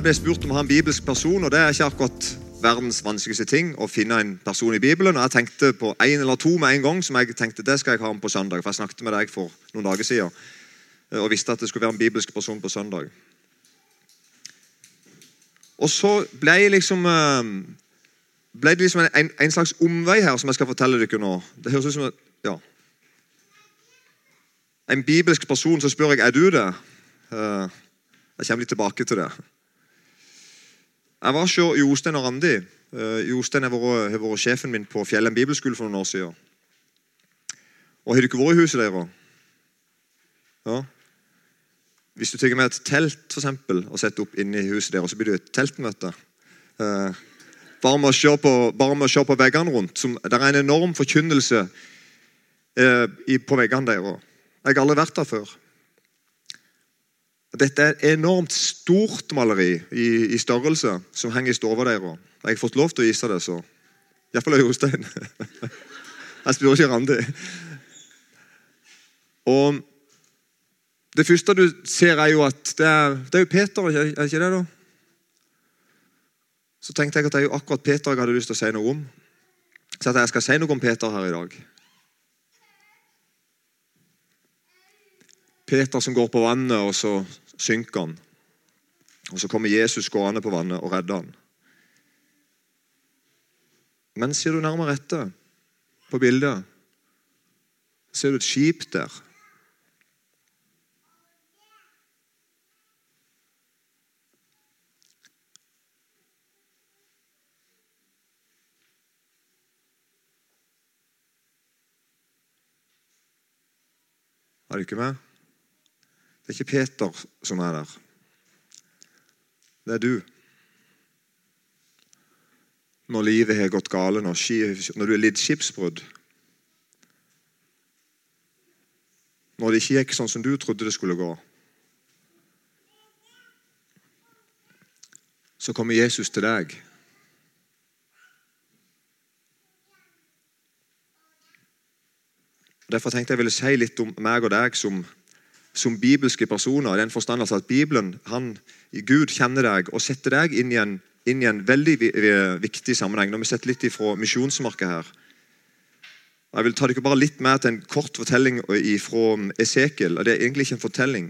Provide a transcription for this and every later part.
Jeg ble spurt om å ha en bibelsk person, og det er ikke akkurat verdens vanskeligste ting å finne en person i Bibelen. Og jeg tenkte på en eller to med en gang, som jeg tenkte det skal jeg ha med på søndag. For jeg snakket med deg for noen dager siden og visste at det skulle være en bibelsk person på søndag. Og så ble, liksom, eh, ble det liksom en, en, slags omvei her som jeg skal fortelle dere nå. Det høres ut som ja. En bibelsk person, så spør jeg er du det. Eh, jeg kommer litt tilbake til det. Jeg var hos Jostein og Randi. Uh, Jostein har vært, sjefen min på Fjellheim bibelskole for noen år siden. Og Har du ikke vært i huset deres? Ja. Hvis du tar med et telt for eksempel, og setter opp inne i huset deres, så blir det et teltmøte. Eh, bare med å se på, på veggene rundt. Som, det er en enorm forkynnelse eh, i, på veggene deres. Jeg har aldri vært der før. Dette er et enormt stort maleri i, i størrelse som henger i stua deres. Jeg har fått lov til å vise det, så Iallfall Jostein. Jeg spør ikke Randi. Og Det første du ser, er jo at det er, det er jo Peter, er ikke det? da? Så tenkte jeg at det er jo akkurat Peter jeg hadde lyst til å si noe om. Så at jeg skal si noe om Peter her i dag. Peter som går på vannet, og så synker han. Og Så kommer Jesus gående på vannet og redder han. Men ser du nærmere etter på bildet, ser du et skip der. Er du ikke med? Det er ikke Peter som er der. Det er du. Når livet har gått gale, når du er lidd skipsbrudd. Når det ikke gikk sånn som du trodde det skulle gå. Så kommer Jesus til deg. Derfor tenkte jeg ville si litt om meg og deg som som bibelske personer. i den forstand altså at Bibelen, han, Gud kjenner deg og setter deg inn i en, inn i en veldig viktig sammenheng. Når vi setter litt ifra misjonsmarkedet her. Jeg vil ta dere bare litt med til en kort fortelling fra Esekiel. og Det er egentlig ikke en fortelling,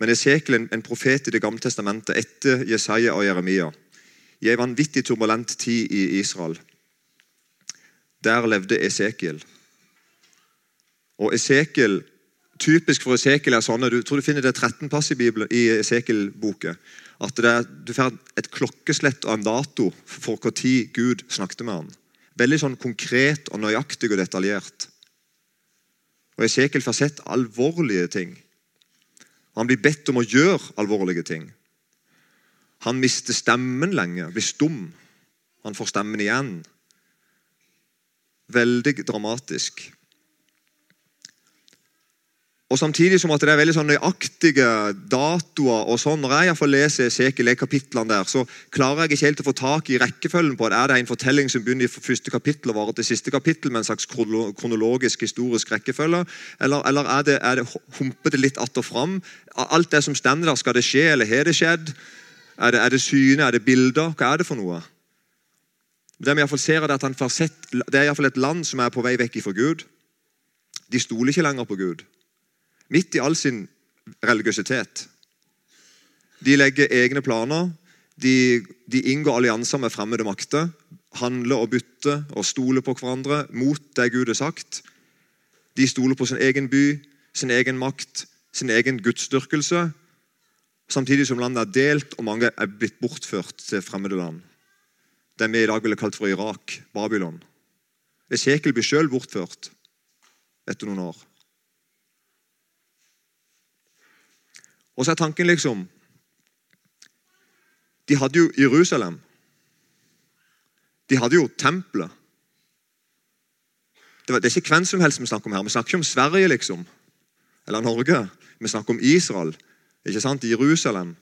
men Esekiel er en profet i Det gamle testamentet etter Jesaja og Jeremia. I en vanvittig turbulent tid i Israel. Der levde Esekiel. Og Esekiel typisk for Esekiel er sånn, du tror du finner det 13 pass i, Bibelen, i Esekiel-boken. At er, Du får et klokkeslett og en dato for når Gud snakket med ham. Veldig sånn konkret og nøyaktig og detaljert. Og Esekiel får sett alvorlige ting. Han blir bedt om å gjøre alvorlige ting. Han mister stemmen lenge, blir stum. Han får stemmen igjen. Veldig dramatisk. Og Samtidig som at det er veldig sånn nøyaktige datoer. og sånn, Når jeg får lese Esekiel, kapitlene der, så klarer jeg ikke helt å få tak i rekkefølgen på at Er det en fortelling som begynner i første kapittel og varer til siste kapittel med en slags kronologisk, historisk rekkefølge? Eller, eller er, det, er det humper litt att og fram? Alt det som stender der, skal det skje, eller har det skjedd? Er det, det syne, er det bilder? Hva er det for noe? Det vi i fall ser er at han får sett, det er iallfall et land som er på vei vekk fra Gud. De stoler ikke lenger på Gud. Midt i all sin religiøsitet. De legger egne planer. De, de inngår allianser med fremmede makter. Handler og bytter og stoler på hverandre mot det Gud har sagt. De stoler på sin egen by, sin egen makt, sin egen gudsdyrkelse. Samtidig som landet er delt, og mange er blitt bortført til fremmede land. Det vi i dag ville kalt for Irak, Babylon. Esekel blir sjøl bortført etter noen år. Og så er tanken liksom De hadde jo Jerusalem. De hadde jo tempelet. Det, det er ikke hvem som helst vi snakker om her. Vi snakker ikke om Sverige, liksom. Eller Norge. Vi snakker om Israel. Ikke sant? Jerusalem.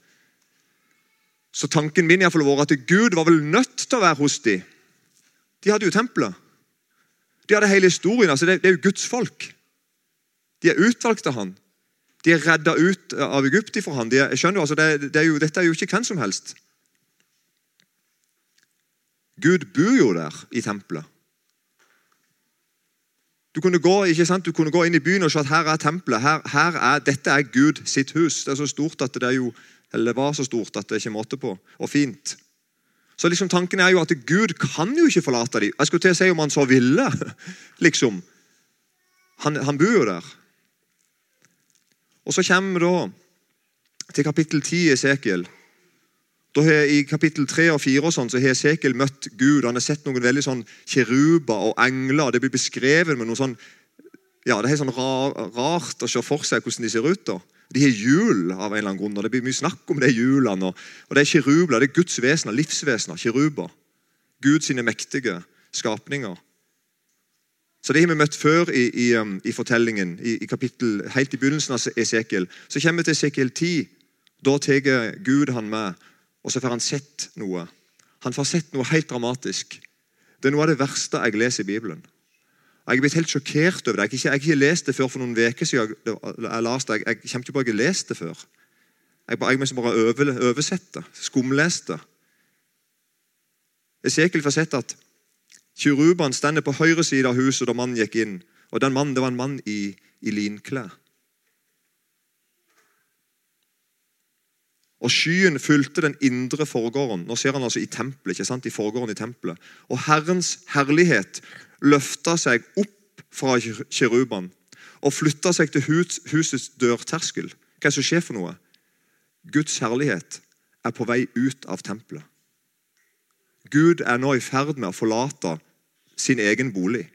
Så tanken min i fall var at Gud var vel nødt til å være hos dem. De hadde jo tempelet. De hadde hele historien. altså Det, det er jo Guds folk. De er utvalgt av han. De er redda ut av Egypt for ham. De er, skjønner du, altså det, det er jo, Dette er jo ikke hvem som helst. Gud bor jo der i tempelet. Du kunne, gå, du kunne gå inn i byen og se at her er tempelet. Her, her er, dette er Gud sitt hus. Det er så stort at det er jo, eller var så stort at det ikke er måte på. Og fint. Så liksom tanken er jo at Gud kan jo ikke forlate dem. Jeg skulle til å si om han så ville. liksom. Han, han bor jo der. Og Så kommer da til kapittel 10 i Esekiel. Da har, I kapittel 3 og 4 og sånn, så har Esekiel møtt Gud. Han har sett noen veldig sånn kiruber og engler. Det blir beskrevet med noe sånn ja, Det er sånn rar, rart å se for seg hvordan de ser ut. da. De har hjul av en eller annen grunn, og det blir mye snakk om de hjulene. Og, det er kirubler, det er Guds vesener, livsvesener. Kiruber. Guds mektige skapninger. Så Det har vi møtt før i, i, um, i fortellingen, i, i, kapittel, helt i begynnelsen av Esekiel. Så kommer vi til Esekiel 10. Da tar Gud han med og så får han sett noe. Han får sett noe helt dramatisk. Det er noe av det verste jeg leser i Bibelen. Jeg er blitt helt sjokkert over det. Jeg har ikke, lest det før for noen uker siden. Jeg, jeg, jeg, kommer ikke på at jeg har lest det før. Jeg, jeg må bare over, oversette, det. Esekiel får sett at kirubene stender på høyre side av huset da mannen gikk inn. Og den mannen det var en mann i, i linklær. Og skyen fulgte den indre forgården. Nå ser han altså i tempelet, ikke sant? i forgården i tempelet. Og Herrens herlighet løfta seg opp fra kiruban og flytta seg til hus, husets dørterskel. Hva er det som skjer for noe? Guds herlighet er på vei ut av tempelet. Gud er nå i ferd med å forlate sin egen bolig.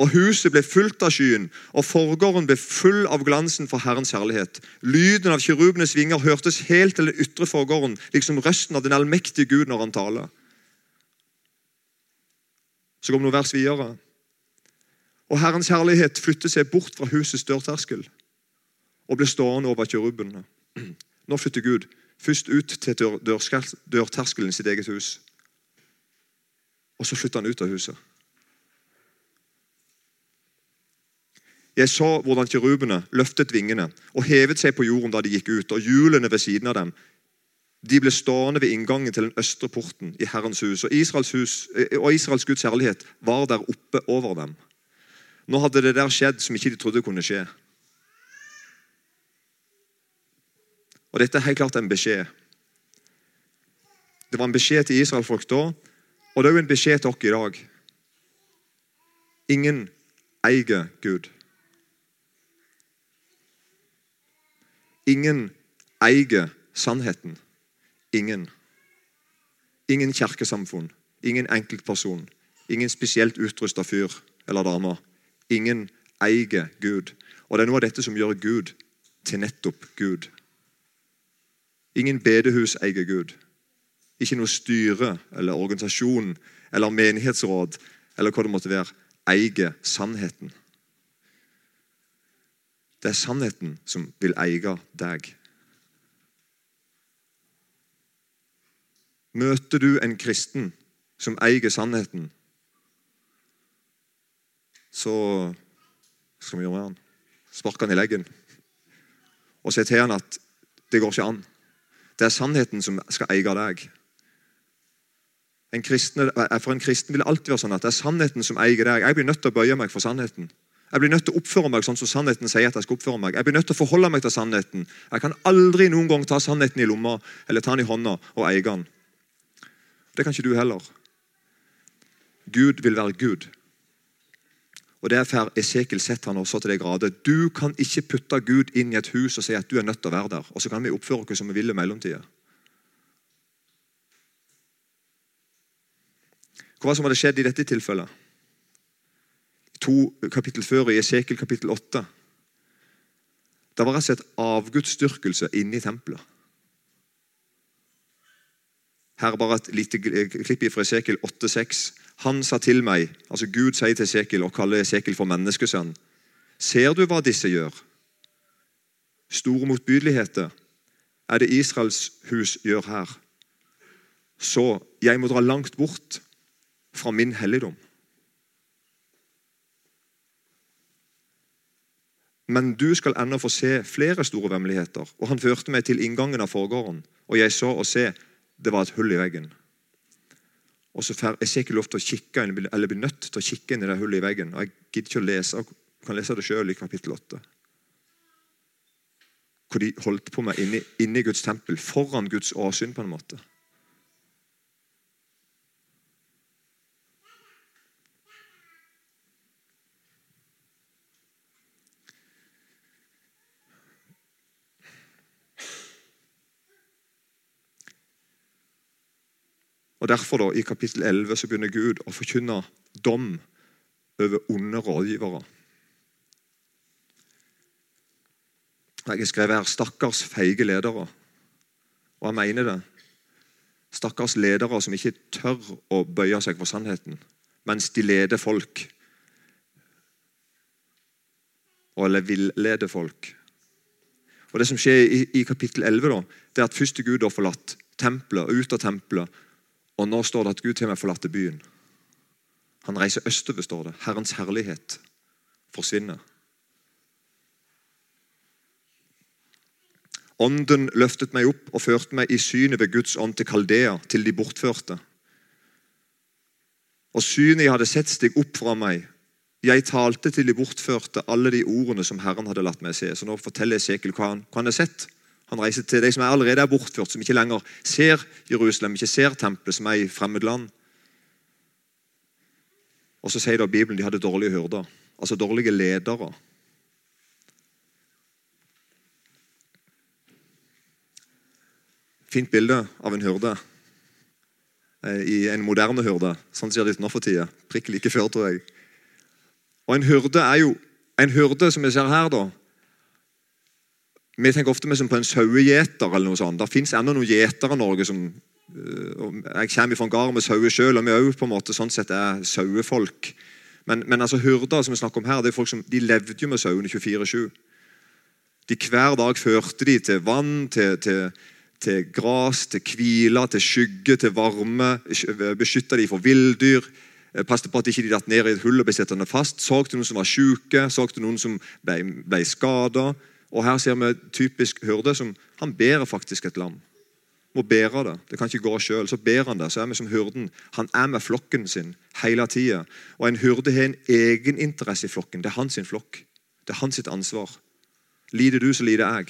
Og Huset ble fullt av skyen, og forgården ble full av glansen for Herrens herlighet. Lyden av kirubenes vinger hørtes helt til den ytre forgården, liksom røsten av den allmektige Gud når han taler. Så kom noen vers videre. Og Herrens herlighet flyttet seg bort fra husets dørterskel og ble stående over kirubene. Nå flytter Gud først ut til dørterskelen i sitt eget hus. Og så flytter han ut av huset. Jeg så hvordan kirubene løftet vingene og hevet seg på jorden da de gikk ut, og hjulene ved siden av dem. De ble stående ved inngangen til den østre porten i Herrens hus, og Israels, hus, eh, og Israels Guds herlighet var der oppe over dem. Nå hadde det der skjedd som ikke de trodde kunne skje. Og Dette er helt klart en beskjed. Det var en beskjed til Israelfolk da, og det er jo en beskjed til oss i dag. Ingen eier Gud. Ingen eier sannheten. Ingen. Ingen kirkesamfunn, ingen enkeltperson, ingen spesielt utrusta fyr eller dame. Ingen eier Gud. Og Det er noe av dette som gjør Gud til nettopp Gud. Ingen bedehus eier Gud. Ikke noe styre eller organisasjon eller menighetsråd eller hva det måtte være, eier sannheten. Det er sannheten som vil eie deg. Møter du en kristen som eier sannheten, så skal vi gjøre med han. Spark han i leggen og si til han at det går ikke an. Det er sannheten som skal eie deg. En kristne, for en kristen vil det alltid være sånn at det er sannheten som eier deg. Jeg blir nødt til å bøye meg for sannheten. Jeg blir nødt til å oppføre meg sånn som sannheten sier at jeg skal oppføre meg. Jeg blir nødt til å forholde meg til sannheten. Jeg kan aldri noen gang ta sannheten i lomma eller ta den i hånda og eie den. Det kan ikke du heller. Gud vil være Gud. Og Det får Esekiel sett han også til det grader. Du kan ikke putte Gud inn i et hus og si at du er nødt til å være der. Og så kan vi oppføre oss som vi vil i mellomtida. Hva som hadde skjedd i dette tilfellet? to kapittel før, i Esekiel kapittel 8. Det var rett og slett avgudsdyrkelse inne i tempelet. Her er bare et lite klipp fra Esekiel 8,6. Han sa til meg, altså Gud sier til Esekiel og kaller Esekiel for menneskesønn. Ser du hva disse gjør? Store motbydeligheter er det Israels hus gjør her. Så jeg må dra langt bort fra min helligdom. Men du skal ennå få se flere store vemmeligheter. Og han førte meg til inngangen av forgården, og jeg så og se det var et hull i veggen. Og så får Esekiel lov til å kikke inn, eller blir nødt til å kikke inn i det hullet i veggen. og Jeg gidder ikke å lese, jeg kan lese det sjøl i kapittel 8. Hvor de holdt på med inni, inni Guds tempel, foran Guds åsyn, på en måte. Og Derfor da, i kapittel 11 så begynner Gud å forkynne dom over onde rådgivere. Jeg har skrevet her 'stakkars feige ledere'. Og jeg mener det. Stakkars ledere som ikke tør å bøye seg for sannheten, mens de leder folk. Eller vil lede folk. Og Det som skjer i, i kapittel 11, da, det er at første Gud har forlatt tempelet, ut av tempelet og nå står det at Gud til meg forlater byen. Han reiser østover, står det. Herrens herlighet forsvinner. Ånden løftet meg opp og førte meg i synet ved Guds ånd til Kaldea, til de bortførte. Og synet jeg hadde sett, steg opp fra meg. Jeg talte til de bortførte alle de ordene som Herren hadde latt meg se. Så nå forteller Esekiel hva han, hva han har sett. Han reiser til de som allerede er bortført, som ikke lenger ser Jerusalem, ikke ser tempelet, som er i fremmed land. Og så sier da Bibelen de hadde dårlige hyrder, altså dårlige ledere. Fint bilde av en hyrde eh, i en moderne hyrde. Sånn ser det ut nå for tida. Prikk like før, tror jeg. Og En hyrde er jo en hyrde, som vi ser her, da, vi tenker ofte på en sauegjeter. eller noe sånt. Det fins ennå noen gjetere i Norge som øh, Jeg kommer fra en gard med sauer sjøl, og vi òg på en måte sånn sett er sauefolk. Men, men altså hyrder som vi snakker om her, det er folk som, de levde jo med sauene 24-7. De Hver dag førte de til vann, til, til, til gras, til hvile, til skygge, til varme. Beskytta de for villdyr. Passet på at de ikke datt ned i et hull og ble sittende fast. Så til noen som var syke, så til noen som ble, ble skada. Og Her ser vi typisk hyrde som han bærer faktisk et lam. Må bære det. Det kan ikke gå sjøl. Så bærer han det. Så er vi som hyrden. Han er med flokken sin hele tida. Og en hyrde har en egeninteresse i flokken. Det er hans flokk. Det er hans ansvar. Lider du, så lider jeg.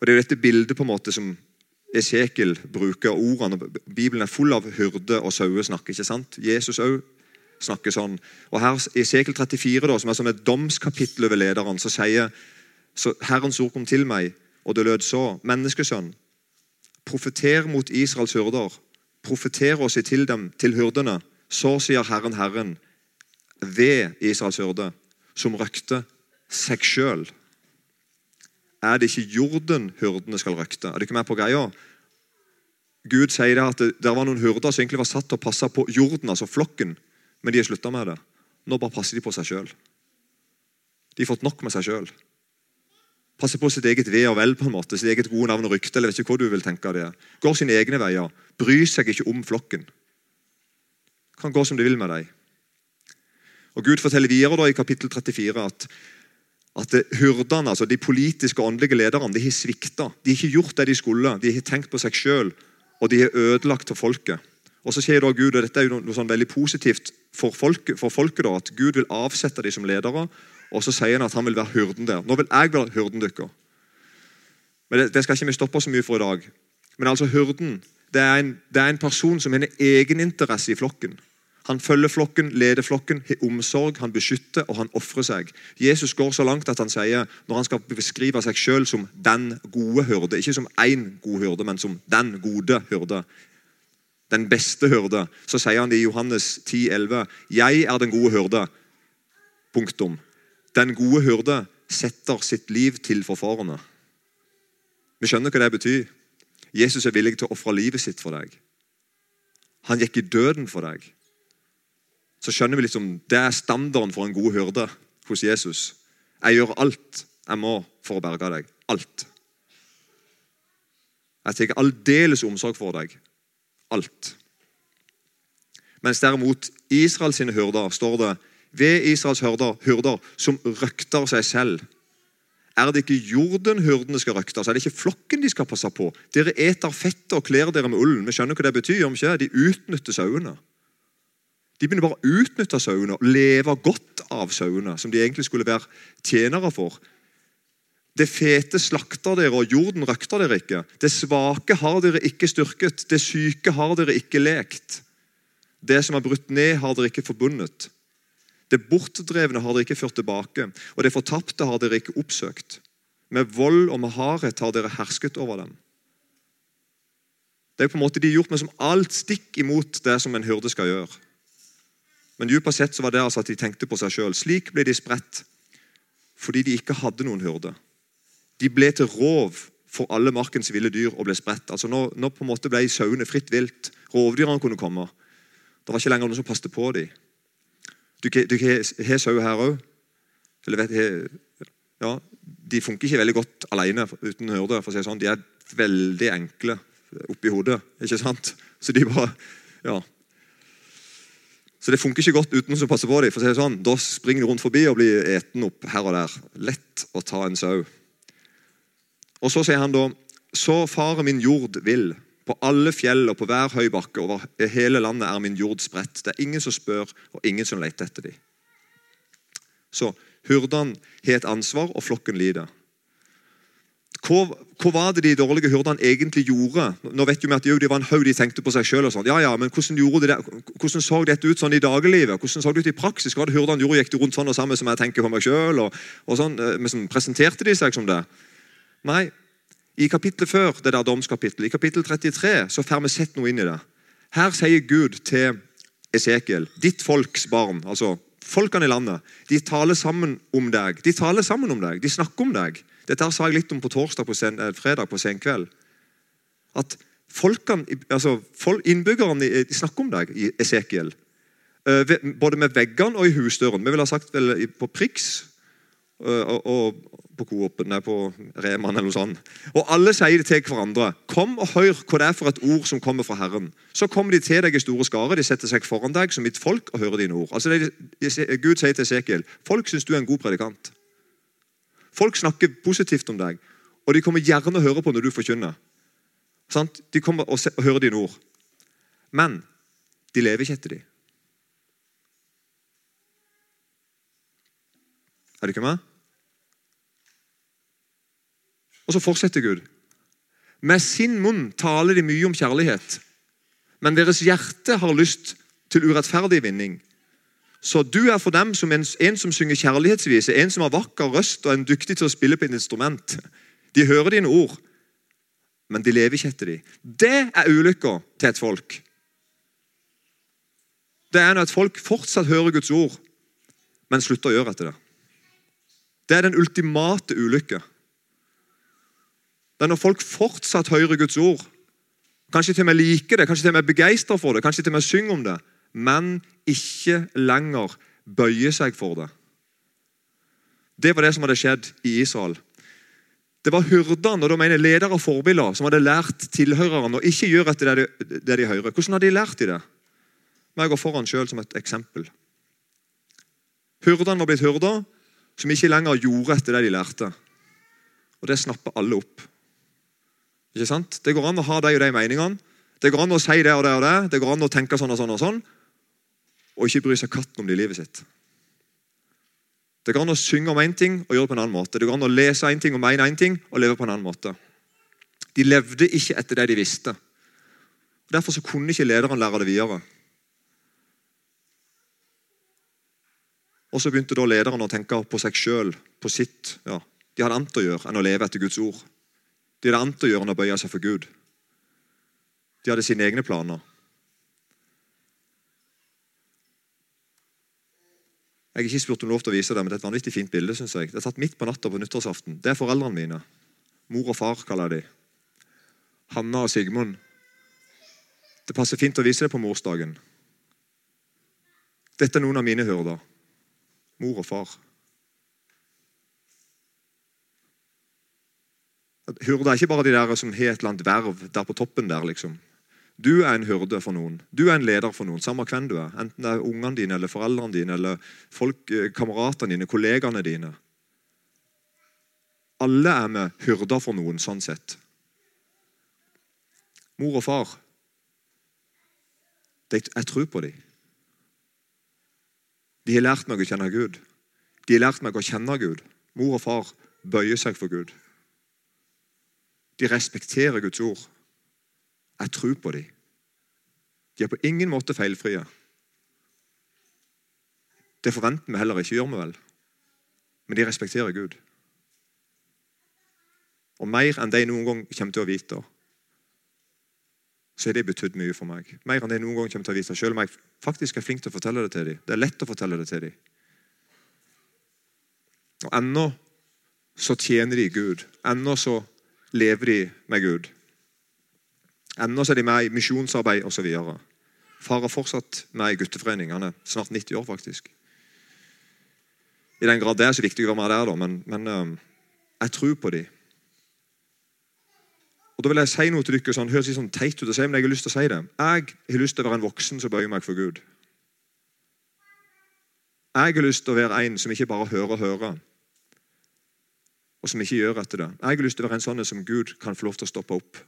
Og Det er jo dette bildet på en måte som Esekiel bruker ordene. Bibelen er full av hyrde og sauesnakk. ikke sant? Jesus òg snakker sånn. Og her I Sekel 34, da, som er som et domskapittel over lederen, så sier så Herrens ord kom til meg, og det lød så. Menneskesønn, profeter mot Israels hyrder. Profeter og si til dem, til hyrdene. Så sier Herren Herren ved Israels hyrde, som røkte seg sjøl. Er det ikke jorden hyrdene skal røkte? Er det ikke med på greia? Gud sier det at det, det var noen hyrder som egentlig var satt å passe på jorden, altså flokken. Men de har slutta med det. Nå bare passer de på seg sjøl. De har fått nok med seg sjøl. Passer på sitt eget ve og vel, på en måte, sitt eget gode navn og rykte. eller vet ikke hva du vil tenke av det. Går sine egne veier. Bryr seg ikke om flokken. Kan gå som de vil med deg. Og Gud forteller videre da i kapittel 34 at, at hyrdene, altså de politiske og åndelige lederne, de har svikta. De har ikke gjort det de skulle. De har tenkt på seg sjøl, og de har ødelagt for folket. Og så sier da Gud, og Dette er jo noe, sånn veldig positivt for folket, for folket da, at Gud vil avsette dem som ledere. Og så sier han at han vil være hyrden der. Nå vil jeg være hyrden deres. Men det, det, skal ikke vi stoppe så mye for i dag. Men altså hyrden det er en, det er en person som har en egeninteresse i flokken. Han følger flokken, leder flokken, har omsorg, han beskytter og han ofrer seg. Jesus går så langt at han sier, når han skal beskrive seg selv som den gode hyrde Ikke som én god hyrde, men som den gode hyrde den beste hyrde, så sier han i Johannes 10, 11, 'Jeg er den gode hyrde'. Punktum. Den gode hyrde setter sitt liv til for fårene. Vi skjønner hva det betyr. Jesus er villig til å ofre livet sitt for deg. Han gikk i døden for deg. Så skjønner vi liksom, Det er standarden for en god hyrde hos Jesus. Jeg gjør alt jeg må for å berge deg. Alt. Jeg tar aldeles omsorg for deg alt. Mens derimot Israels sine hyrder står det ved Israels hyrder, hyrder som røkter seg selv. Er det ikke jorden hyrdene skal røkte? Er det ikke flokken de skal passe på? Dere eter fettet og kler dere med ullen. Vi skjønner hva det betyr. om ikke? De utnytter sauene. De begynner bare å utnytte sauene og leve godt av sauene, som de egentlig skulle være tjenere for. Det fete slakter dere, og jorden røkter dere ikke. Det svake har dere ikke styrket, det syke har dere ikke lekt. Det som er brutt ned, har dere ikke forbundet. Det bortdrevne har dere ikke ført tilbake, og det fortapte har dere ikke oppsøkt. Med vold og med hardhet har dere hersket over dem. Det er på en måte De gjort meg som alt stikk imot det som en hyrde skal gjøre. Men dypest sett så var det altså at de tenkte på seg sjøl. Slik ble de spredt fordi de ikke hadde noen hyrde. De ble til rov for alle markens ville dyr og ble spredt. Altså Nå, nå på en måte ble sauene fritt vilt. Rovdyrene kunne komme. Det var ikke lenger noen som passet på dem. Du, har sau her òg. Ja, de funker ikke veldig godt alene uten hyrde. å si sånn. De er veldig enkle oppi hodet. ikke sant? Så de bare, ja. Så det funker ikke godt uten som passer på dem. for å si sånn. Da springer de rundt forbi og blir eten opp her og der. Lett å ta en sau. Og Så sier han da Så fare min jord vil. På alle fjell og på hver høy bakke over hele landet er min jord spredt. Det er ingen som spør, og ingen som leter etter dem. Så hyrdene har et ansvar, og flokken lider. Hva, hva, var det de dårlige hyrdene egentlig gjorde? Nå vet vi at jo, de var en haug de tenkte på seg selv. Sånn. Ja, ja, men hvordan, de hvordan så dette ut sånn i dagliglivet? Hvordan så det ut i praksis? Hva var det hyrdene gjorde? Gikk de rundt sånn og sammen som jeg tenker på meg selv? Og, og sånn, eh, men sånn, Presenterte de seg som det? Nei, i kapittelet før, det der domskapittelet, i kapittel 33, så får vi sett noe inn i det. Her sier Gud til Esekiel, ditt folks barn, altså folkene i landet, de taler sammen om deg. De taler sammen om deg, de snakker om deg. Dette sa jeg litt om på torsdag på sen, eh, fredag på senkveld. At folkene, altså Innbyggerne de snakker om deg i Esekiel. Eh, både med veggene og i husdøren. Vi ville ha sagt vel på Prix eh, og, og på Coop-en, på Reman eller noe sånt. Og alle sier det til hverandre. Kom og hør hva det er for et ord som kommer fra Herren. Så kommer de til deg i store skarer, de setter seg foran deg som mitt folk og hører dine ord. Altså det, Gud sier til Esekiel folk syns du er en god predikant. Folk snakker positivt om deg, og de kommer gjerne å høre på når du forkynner. Sant? De kommer og, og hører dine ord. Men de lever ikke etter dem. Er du ikke med? Og så fortsetter Gud. Med sin munn taler de mye om kjærlighet, men deres hjerte har lyst til urettferdig vinning. Så du er for dem som en, en som synger kjærlighetsvise, en som har vakker røst og en dyktig til å spille på et instrument. De hører dine ord, men de lever ikke etter dem. Det er ulykka til et folk. Det er når et folk fortsatt hører Guds ord, men slutter å gjøre etter det. Det er den ultimate ulykke. Det er når folk fortsatt hører Guds ord. Kanskje til og med liker det, kanskje til og med begeistra for det, kanskje til og med synger om det, men ikke lenger bøyer seg for det. Det var det som hadde skjedd i Israel. Det var hyrdene og da mener ledere og forbilder som hadde lært tilhørerne å ikke gjøre etter det de, det de hører. Hvordan hadde de lært de det? Jeg går foran selv som et eksempel. Hyrdene var blitt hyrder som ikke lenger gjorde etter det de lærte. Og Det snapper alle opp. Ikke sant? Det går an å ha de og de meningene. Det går an å si det og det og det. Det går an å tenke sånn og sånn og sånn. Og ikke bry seg katten om det i livet sitt. Det går an å synge om én ting og gjøre det på en annen måte. Det går an å lese én ting og mene én ting og leve på en annen måte. De levde ikke etter det de visste. Og Derfor så kunne ikke lederen lære det videre. Og Så begynte da lederen å tenke på seg sjøl, på sitt. Ja, de hadde annet å gjøre enn å leve etter Guds ord. De hadde annet å gjøre enn å bøye seg for Gud. De hadde sine egne planer. Jeg har ikke spurt om lov til å vise det, men det er et vanvittig fint bilde. synes jeg. Det er tatt midt på natta på nyttårsaften. Det er foreldrene mine. Mor og far kaller jeg de. Hanna og Sigmund. Det passer fint å vise det på morsdagen. Dette er noen av mine hyrder. Mor og far. Hyrde er ikke bare de der som har et eller annet verv der på toppen der, liksom. Du er en hyrde for noen. Du er en leder for noen, samme hvem du er. Enten det er ungene dine, eller foreldrene dine, eller folk, eh, kameratene dine, kollegaene dine. Alle er med hyrder for noen, sånn sett. Mor og far Jeg tror på dem. De har lært meg å kjenne Gud. De har lært meg å kjenne Gud. Mor og far bøyer seg for Gud. De respekterer Guds ord. Jeg tror på dem. De er på ingen måte feilfrie. Det forventer vi heller ikke, gjør vi vel? Men de respekterer Gud. Og mer enn de noen gang kommer til å vite, så har det betydd mye for meg. Mer enn de noen gang kommer til å vite, Selv om jeg faktisk er flink til å fortelle det til dem. Det er lett å fortelle det til dem. Og ennå så tjener de Gud. Ennå så lever de med Gud. Ennå er de med i misjonsarbeid osv. Far er fortsatt med i gutteforening. Han er snart 90 år, faktisk. I den grad det er så viktig å være med der, da. Men, men jeg tror på dem. Og da vil jeg si noe til dere, sånn, høres litt sånn teit ut å si, men jeg har lyst til å si det. Jeg har lyst til å være en voksen som bøyer meg for Gud. Jeg har lyst til å være en som ikke bare hører og hører, og som ikke gjør etter det. Jeg har lyst til å være en sånn som Gud kan få lov til å stoppe opp.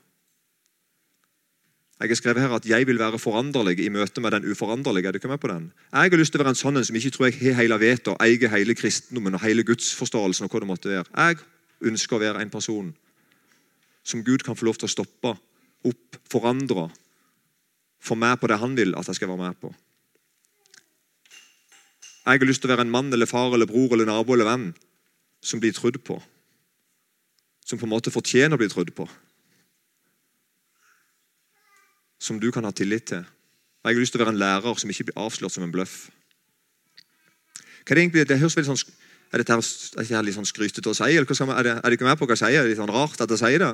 Jeg har skrevet her at jeg vil være foranderlig i møte med den uforanderlige. Er du ikke med på den? Jeg har lyst til å være en sånn som ikke tror jeg har hele vettet og eier hele kristendommen og hele gudsforståelsen. og hva det måtte være. Jeg ønsker å være en person som Gud kan få lov til å stoppe opp, forandre, få med på det han vil at jeg skal være med på. Jeg har lyst til å være en mann eller far eller bror eller nabo eller venn som blir trodd på. Som på en måte fortjener å bli trodd på. Som du kan ha tillit til. Og Jeg har lyst til å være en lærer som ikke blir avslørt som en bløff. Hva er det egentlig, det høres veldig sånn er dette her, er litt sånn skrytete å si? eller man, Er det, er det ikke med på hva jeg sier? Er det litt sånn rart at jeg sier det?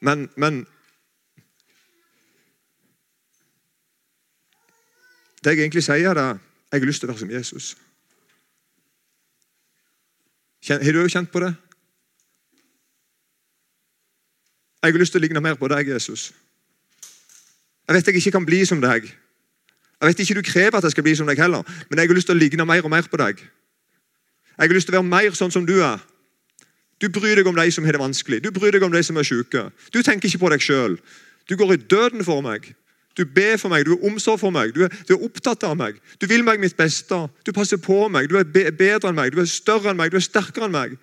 Men, men Det jeg egentlig sier, er jeg har lyst til å være som Jesus. Har du òg kjent på det? Jeg har lyst til å ligne mer på deg, Jesus. Jeg vet jeg ikke kan bli som deg. Jeg vet ikke du krever at jeg skal bli som deg heller, men jeg har lyst til å ligne mer og mer på deg. Jeg har lyst til å være mer sånn som du er. Du bryr deg om de som har det vanskelig. Du bryr deg om de som er syke. Du tenker ikke på deg sjøl. Du går i døden for meg. Du ber for meg, du har omsorg for meg, du er, du er, opptatt av meg. Du vil meg mitt beste. Du passer på meg, du er be bedre enn meg, du er større enn meg, du er sterkere enn meg.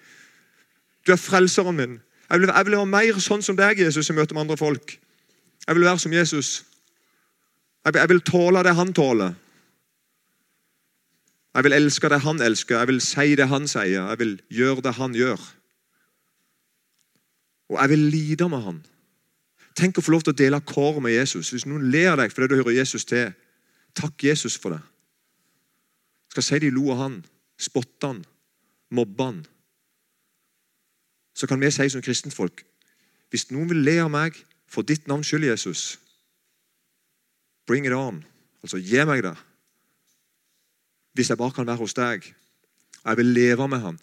Du er frelseren min. Jeg vil, jeg vil være mer sånn som deg, Jesus, i møte med andre folk. Jeg vil være som Jesus. Jeg, jeg vil tåle det han tåler. Jeg vil elske det han elsker, jeg vil si det han sier, jeg vil gjøre det han gjør. Og jeg vil lide med han. Tenk å få lov til å dele kår med Jesus. Hvis noen ler deg fordi du hører Jesus til, takk Jesus for det. Skal si de lo av han, spotte han, mobbe han. Så kan vi si som kristenfolk hvis noen vil le av meg for ditt navns skyld, Jesus, bring it on. Altså, gi meg det. Hvis jeg bare kan være hos deg. Jeg vil leve med han.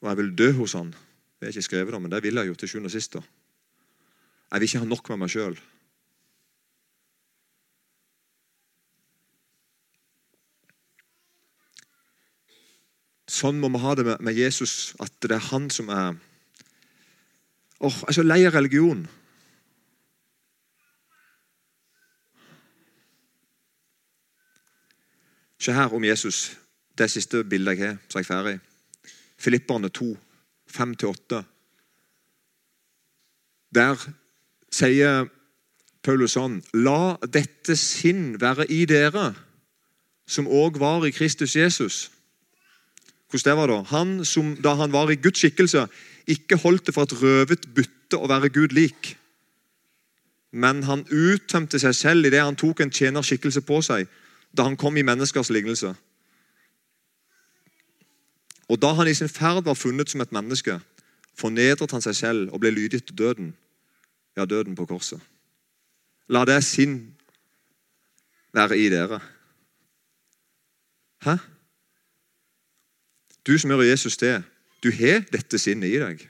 Og jeg vil dø hos han. Det er ikke skrevet, men det vil jeg jo til sjuende og sist. Jeg vil ikke ha nok med meg sjøl. Sånn må vi ha det med Jesus, at det er han som er Åh, Jeg er så lei av religion. Se her om Jesus. Det siste bildet jeg har, så er jeg ferdig. Filipperne 2, 5-8. Der sier Paulus sånn La dette sinn være i dere, som òg var i Kristus Jesus. Hvordan det var da? Han som da han var i Guds skikkelse, ikke holdt det for et røvet bytte å være Gud lik. Men han uttømte seg selv idet han tok en tjenerskikkelse på seg da han kom i menneskers lignelse. Og da han i sin ferd var funnet som et menneske, fornedret han seg selv og ble lydig til døden. Ja, døden på korset. La det sinn være i dere. Hæ? Du som hører Jesus til, du har dette sinnet i deg.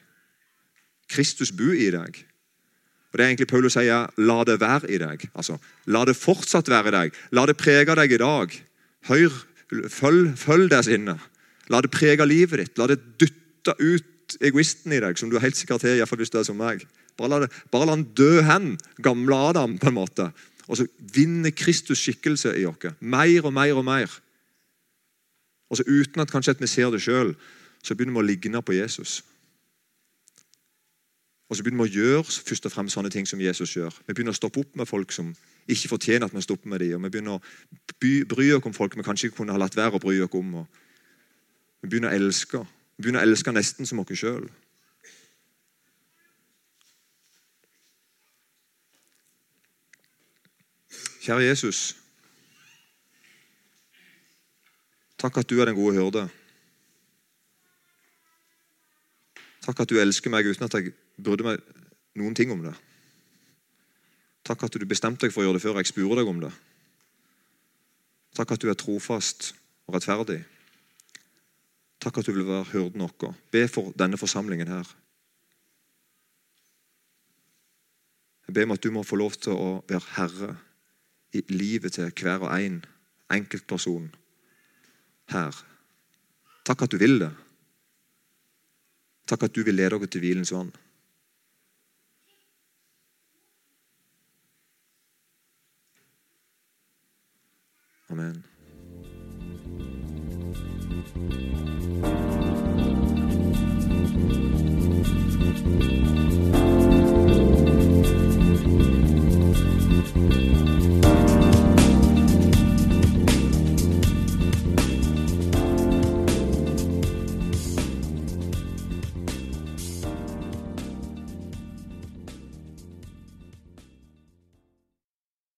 Kristus bor i deg. Og det er egentlig Paulus sier, la det være i deg. Altså, La det fortsatt være i deg. La det prege deg i dag. Hør, følg, følg det sinnet. La det prege livet ditt. La det dytte ut egoisten i deg, som du helt sikkert har, i hvert fall hvis du er som meg. Bare la, det, bare la han dø hen, gamle Adam, på en måte. Og så vinner Kristus skikkelse i oss. Mer og mer og mer. Og så Uten at kanskje at vi ser det sjøl, så begynner vi å ligne på Jesus. Og så begynner vi å gjøre først og fremst sånne ting som Jesus gjør. Vi begynner å stoppe opp med folk som ikke fortjener at vi stopper med dem. Og vi begynner å bry oss om folk vi kanskje ikke kunne ha latt være å bry oss om. Vi begynner å elske. Vi begynner å elske nesten som oss sjøl. Kjære Jesus. Takk at du er den gode hyrde. Takk at du elsker meg uten at jeg brydde meg noen ting om det. Takk at du bestemte deg for å gjøre det før jeg spurte deg om det. Takk at du er trofast og rettferdig. Takk at du vil være hyrden vår. Be for denne forsamlingen her. Jeg ber om at du må få lov til å være herre i livet til hver og en enkeltperson her. Takk at du vil det. Takk at du vil lede oss til hvilens vann. Amen.